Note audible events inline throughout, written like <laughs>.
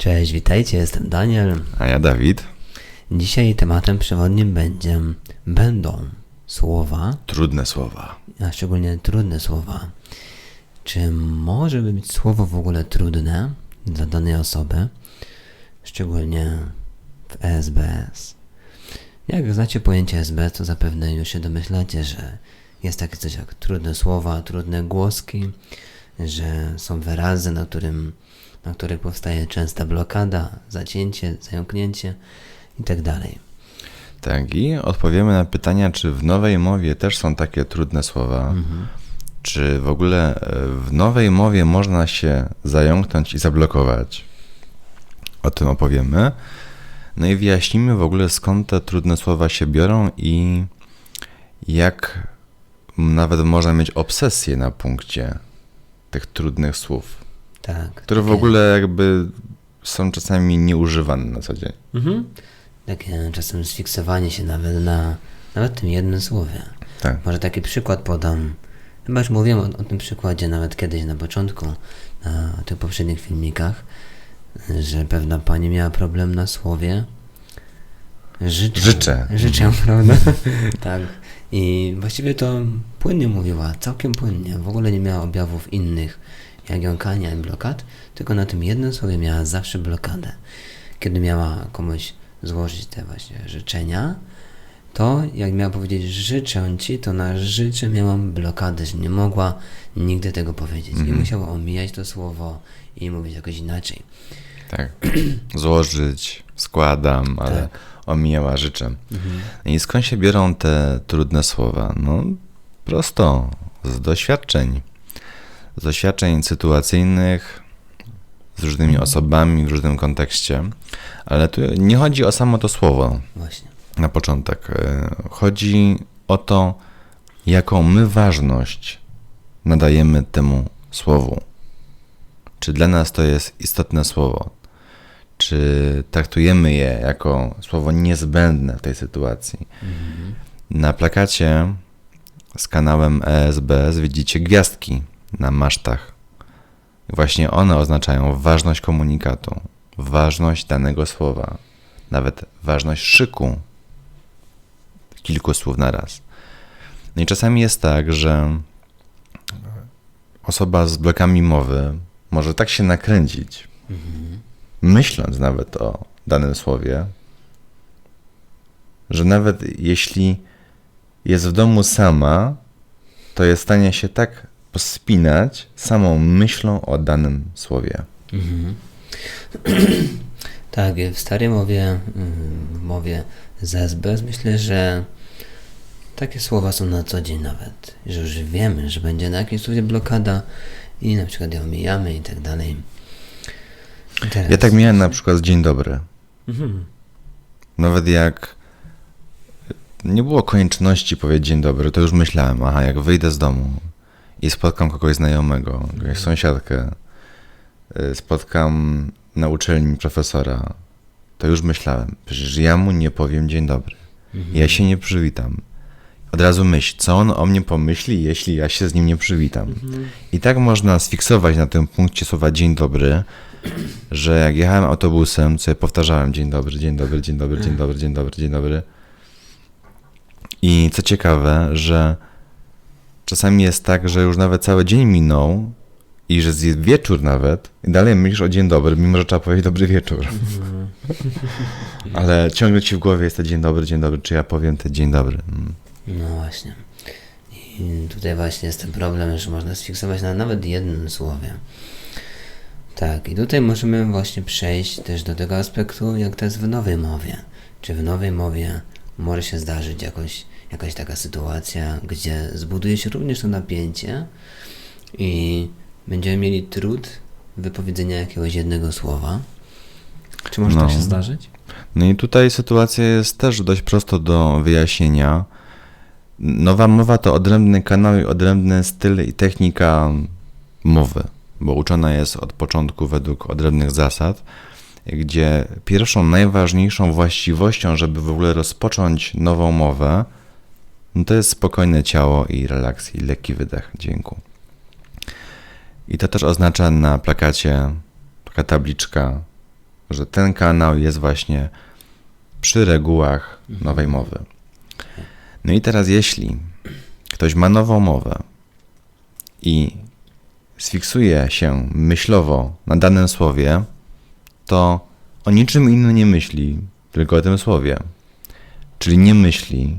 Cześć, witajcie, jestem Daniel. A ja Dawid. Dzisiaj tematem przewodnim będzie będą słowa, Trudne słowa. a szczególnie trudne słowa. Czy może być słowo w ogóle trudne dla danej osoby, szczególnie w SBS? Jak znacie pojęcie SBS, to zapewne już się domyślacie, że jest takie coś jak trudne słowa, trudne głoski, że są wyrazy, na, którym, na których powstaje częsta blokada, zacięcie, zająknięcie itd. Tak, i odpowiemy na pytania, czy w nowej mowie też są takie trudne słowa. Czy w ogóle e, w nowej mowie można się zająknąć i zablokować? O tym opowiemy. No i wyjaśnimy w ogóle skąd te trudne słowa się biorą i jak nawet można mieć obsesję na punkcie tych trudnych słów, Tak. które w takie- ogóle jakby są czasami nieużywane na co dzień. Mhm. Takie czasem sfiksowanie się nawet na nawet tym jednym słowie. Tak. Może taki przykład podam. Chyba już mówiłem o, o tym przykładzie nawet kiedyś na początku, na tych poprzednich filmikach, że pewna pani miała problem na słowie życzę. Życzę. Życzę, <laughs> prawda? tak. I właściwie to płynnie mówiła, całkiem płynnie. W ogóle nie miała objawów innych, jak jąkania i blokad, tylko na tym jednym słowie miała zawsze blokadę. Kiedy miała komuś złożyć te właśnie życzenia, to jak miała powiedzieć życzę ci, to na życzę miałam blokadę, że nie mogła nigdy tego powiedzieć. I musiała omijać to słowo i mówić jakoś inaczej. Tak. <clears throat> Złożyć, składam, ale Tak. omijała życzę. I skąd się biorą te trudne słowa? No prosto, z doświadczeń. Z doświadczeń sytuacyjnych, z różnymi osobami, w różnym kontekście. Ale tu nie chodzi o samo to słowo Właśnie. na początek. E, Chodzi o to, jaką my ważność nadajemy temu słowu. Czy dla nas to jest istotne słowo? Czy traktujemy je jako słowo niezbędne w tej sytuacji? Na plakacie z kanałem ESBS widzicie gwiazdki na masztach. Właśnie one oznaczają ważność komunikatu, ważność danego słowa, nawet ważność szyku kilku słów na raz. No i czasami jest tak, że osoba z blokami mowy może tak się nakręcić, myśląc nawet o danym słowie, że nawet jeśli jest w domu sama, to jest stanie się tak pospinać samą myślą o danym słowie. <clears throat> Tak, w starej mowie, mm, w mowie z SBS myślę, że takie słowa są na co dzień nawet, że już wiemy, że będzie na jakimś słowie blokada i na przykład ją omijamy i tak dalej. Teraz- Ja tak miałem na przykład z dzień dobry. Mhm. Nawet jak nie było konieczności powiedzieć dzień dobry, to już myślałem, aha, jak wyjdę z domu i spotkam kogoś znajomego, jakąś sąsiadkę, y, spotkam na uczelni profesora, to już myślałem, przecież ja mu nie powiem dzień dobry. Ja się nie przywitam. Od razu myśl, co on o mnie pomyśli, jeśli ja się z nim nie przywitam. I tak można sfiksować na tym punkcie słowa dzień dobry, że jak jechałem autobusem, sobie powtarzałem dzień dobry, dzień dobry, dzień dobry, dzień dobry, dzień dobry, dzień dobry. I co ciekawe, że czasami jest tak, że już nawet cały dzień minął i że jest wieczór nawet i dalej myślisz o dzień dobry, mimo że trzeba powiedzieć dobry wieczór. Ale ciągle ci w głowie jest ten dzień dobry, dzień dobry, czy ja powiem ten dzień dobry. Mm. No właśnie. I tutaj właśnie jest ten problem, że można sfiksować na nawet jednym słowie. Tak, i tutaj możemy właśnie przejść też do tego aspektu, jak to jest w nowej mowie. Czy w nowej mowie może się zdarzyć jakoś, jakaś taka sytuacja, gdzie zbuduje się również to napięcie i będziemy mieli trud wypowiedzenia jakiegoś jednego słowa. Czy może No. tak się zdarzyć? No i tutaj sytuacja jest też dość prosto do wyjaśnienia. Nowa mowa to odrębny kanał i odrębny styl i technika mowy, bo uczona jest od początku według odrębnych zasad, gdzie pierwszą, najważniejszą właściwością, żeby w ogóle rozpocząć nową mowę, no to jest spokojne ciało i relaks, i lekki wydech dźwięku. I to też oznacza na plakacie taka tabliczka że ten kanał jest właśnie przy regułach nowej mowy. No i teraz, jeśli ktoś ma nową mowę i sfiksuje się myślowo na danym słowie, to o niczym innym nie myśli, tylko o tym słowie. Czyli nie myśli,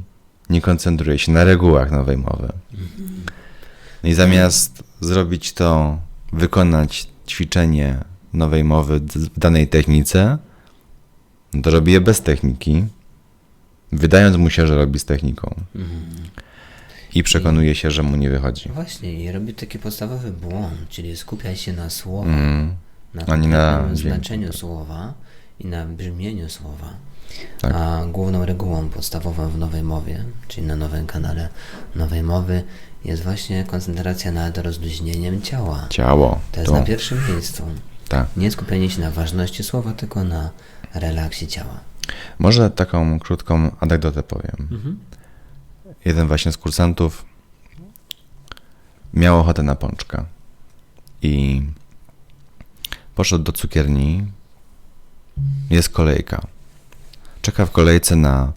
nie koncentruje się na regułach nowej mowy. No i zamiast zrobić to, wykonać ćwiczenie nowej mowy w danej technice, no to robi je bez techniki, wydając mu się, że robi z techniką. I przekonuje się, że mu nie wychodzi. Właśnie, i robi taki podstawowy błąd, czyli skupia się na słowach, Mm. Na A nie na znaczeniu słowa i na brzmieniu słowa. Tak. A główną regułą podstawową w nowej mowie, czyli na nowym kanale nowej mowy, jest właśnie koncentracja nad rozluźnieniem ciała. Ciało. To jest To, na pierwszym miejscu. tak. Nie skupienie się na ważności słowa, tylko na relaksie ciała. Może taką krótką anegdotę powiem. Jeden właśnie z kursantów miał ochotę na pączka i poszedł do cukierni. Jest kolejka. Czeka w kolejce na,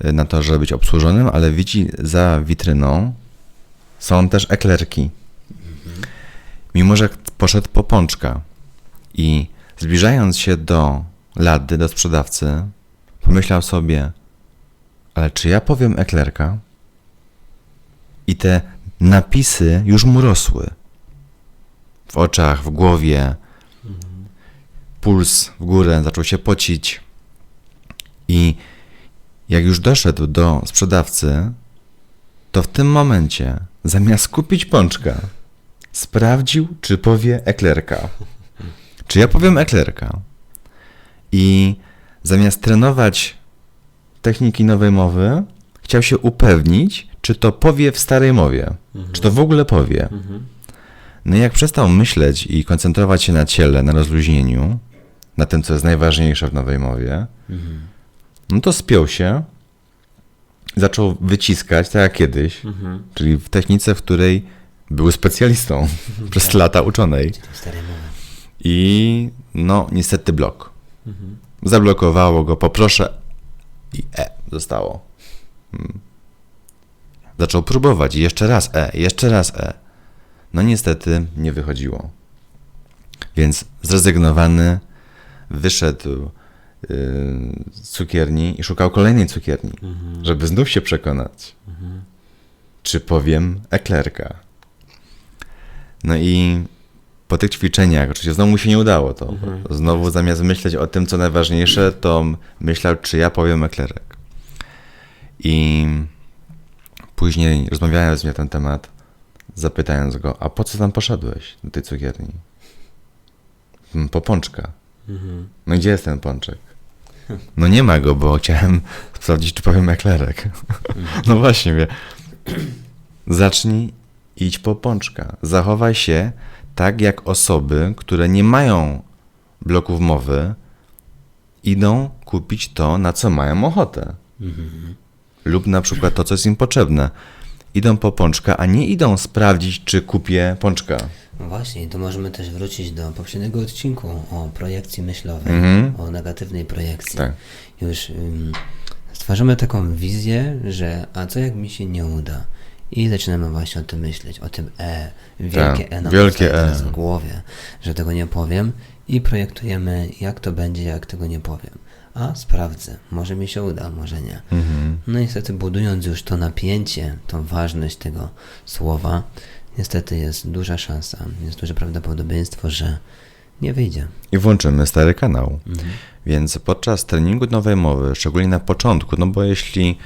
na to, żeby być obsłużonym, ale widzi za witryną są też eklerki. Mimo, że poszedł po pączka i zbliżając się do lady, do sprzedawcy, pomyślał sobie, ale czy ja powiem eklerka? I te napisy już mu rosły. W oczach, w głowie. Puls w górę, zaczął się pocić. I jak już doszedł do sprzedawcy, to w tym momencie, zamiast kupić pączka, sprawdził, czy powie eklerka. Czy ja powiem eklerka? I zamiast trenować techniki nowej mowy, chciał się upewnić, czy to powie w starej mowie, czy to w ogóle powie. No i jak przestał myśleć i koncentrować się na ciele, na rozluźnieniu, na tym, co jest najważniejsze w nowej mowie, no to spiął się, zaczął wyciskać, tak jak kiedyś, czyli w technice, w której był specjalistą <laughs> przez lata uczonej. I no, niestety blok. Zablokowało go, poproszę i E zostało. Mm. Zaczął próbować i jeszcze raz E, jeszcze raz E. No niestety nie wychodziło. Więc zrezygnowany wyszedł yy, z cukierni i szukał kolejnej cukierni, żeby znów się przekonać, czy powiem eklerka. No i po tych ćwiczeniach, oczywiście znowu mu się nie udało to. Znowu zamiast myśleć o tym, co najważniejsze, to myślał, czy ja powiem eklerek. I później rozmawiałem z nim na ten temat, zapytając go, a po co tam poszedłeś do tej cukierni? "Mm, Po pączka. No i gdzie jest ten pączek? No nie ma go, bo chciałem <laughs> sprawdzić, czy powiem eklerek. <laughs> No właśnie, wie. Zacznij idź po pączka. Zachowaj się tak, jak osoby, które nie mają bloków mowy, idą kupić to, na co mają ochotę. Lub na przykład to, co jest im potrzebne. Idą po pączka, a nie idą sprawdzić, czy kupię pączka. No właśnie, tu możemy też wrócić do poprzedniego odcinku o projekcji myślowej, Mhm. o negatywnej projekcji. Tak. Już ym, stwarzamy taką wizję, że a co jak mi się nie uda? I zaczynamy właśnie o tym myśleć, o tym E, wielkie Tak, E nam wielkie teraz E. w głowie, że tego nie powiem i projektujemy, jak to będzie, jak tego nie powiem. A sprawdzę, może mi się uda, może nie. Mhm. No niestety budując już to napięcie, tą ważność tego słowa, niestety jest duża szansa, jest duże prawdopodobieństwo, że nie wyjdzie. I włączymy stary kanał. Mhm. Więc podczas treningu nowej mowy, szczególnie na początku, no bo jeśli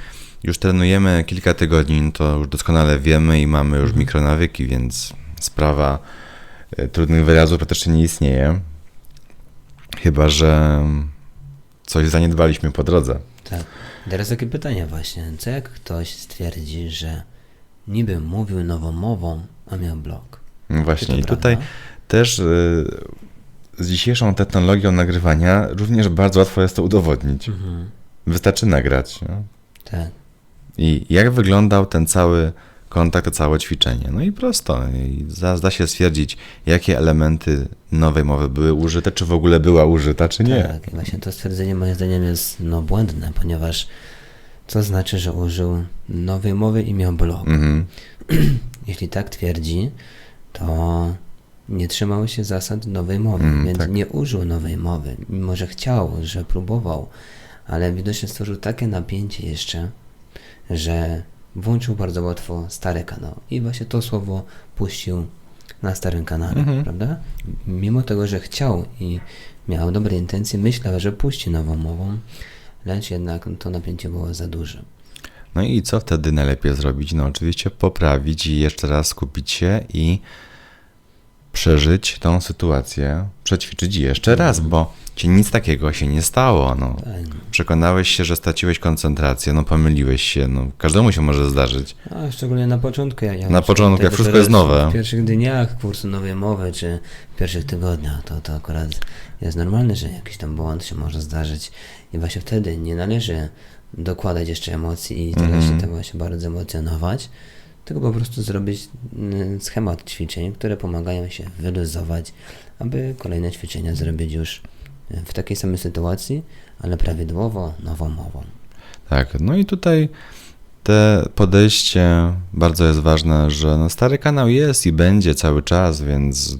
już trenujemy kilka tygodni, to już doskonale wiemy i mamy już mikronawyki, więc sprawa e, trudnych wyrazów praktycznie nie istnieje. Chyba, że coś zaniedbaliśmy po drodze. Tak. Teraz takie pytanie właśnie, co jak ktoś stwierdzi, że niby mówił nową mową, a miał blok? No Właśnie, i tutaj też e, z dzisiejszą technologią nagrywania również bardzo łatwo jest to udowodnić. Wystarczy nagrać. Nie? Tak. I jak wyglądał ten cały kontakt to całe ćwiczenie. No i prosto. I da się stwierdzić, jakie elementy nowej mowy były użyte, czy w ogóle była użyta, czy nie. Tak, i właśnie to stwierdzenie moim zdaniem jest no, błędne, ponieważ co znaczy, że użył nowej mowy i miał blok? Mhm. <clears throat> Jeśli tak twierdzi, to nie trzymał się zasad nowej mowy, Mm, więc tak. nie użył nowej mowy, mimo że chciał, że próbował, ale widocznie stworzył takie napięcie jeszcze, że włączył bardzo łatwo stary kanał i właśnie to słowo puścił na starym kanale, Mhm. prawda? Mimo tego, że chciał i miał dobre intencje, myślał, że puści nową mową, lecz jednak to napięcie było za duże. No i co wtedy najlepiej zrobić? No oczywiście poprawić i jeszcze raz skupić się i przeżyć tą sytuację, przećwiczyć jeszcze raz, bo ci nic takiego się nie stało. No. Tak. Przekonałeś się, że straciłeś koncentrację, no pomyliłeś się, no każdemu się może zdarzyć. A szczególnie na początku. Jak, jak Na początku, jak wszystko jest nowe. W pierwszych dniach kursu nowej mowy, czy w pierwszych tygodniach, to, to akurat jest normalne, że jakiś tam błąd się może zdarzyć. I właśnie wtedy nie należy dokładać jeszcze emocji i teraz Mhm. się tego właśnie bardzo emocjonować, tylko po prostu zrobić mm, schemat ćwiczeń, które pomagają się wyluzować, aby kolejne ćwiczenia zrobić już e, w takiej samej sytuacji, ale prawidłowo, nową mową. Tak, no i tutaj te podejście bardzo jest ważne, że no stary kanał jest i będzie cały czas, więc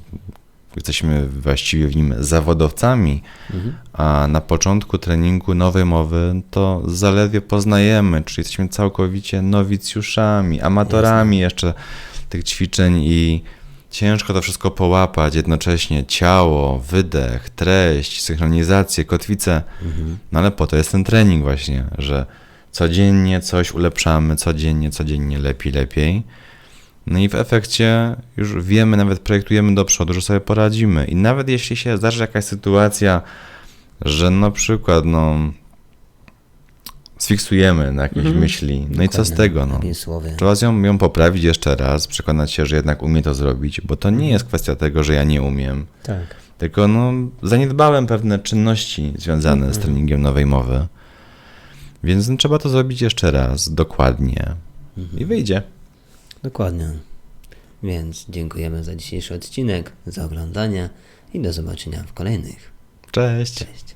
jesteśmy właściwie w nim zawodowcami, Mhm. a na początku treningu nowej mowy to zaledwie poznajemy, czyli jesteśmy całkowicie nowicjuszami, amatorami jeszcze tych ćwiczeń i ciężko to wszystko połapać jednocześnie ciało, wydech, treść, synchronizację, kotwicę. Mhm. No ale po to jest ten trening właśnie, że codziennie coś ulepszamy, codziennie, codziennie lepiej, lepiej. No i w efekcie już wiemy, nawet projektujemy do przodu, że sobie poradzimy. I nawet jeśli się zdarzy jakaś sytuacja, że na przykład no sfiksujemy na jakiejś Mhm. myśli, no i co z Dokładnie, tego, no. Trzeba ją, ją poprawić jeszcze raz, przekonać się, że jednak umie to zrobić, bo to nie jest kwestia tego, że ja nie umiem, Tak. tylko no, zaniedbałem pewne czynności związane z Mhm. treningiem nowej mowy. Więc no, trzeba to zrobić jeszcze raz, dokładnie i wyjdzie. Dokładnie. Więc dziękujemy za dzisiejszy odcinek, za oglądanie i do zobaczenia w kolejnych. Cześć! Cześć.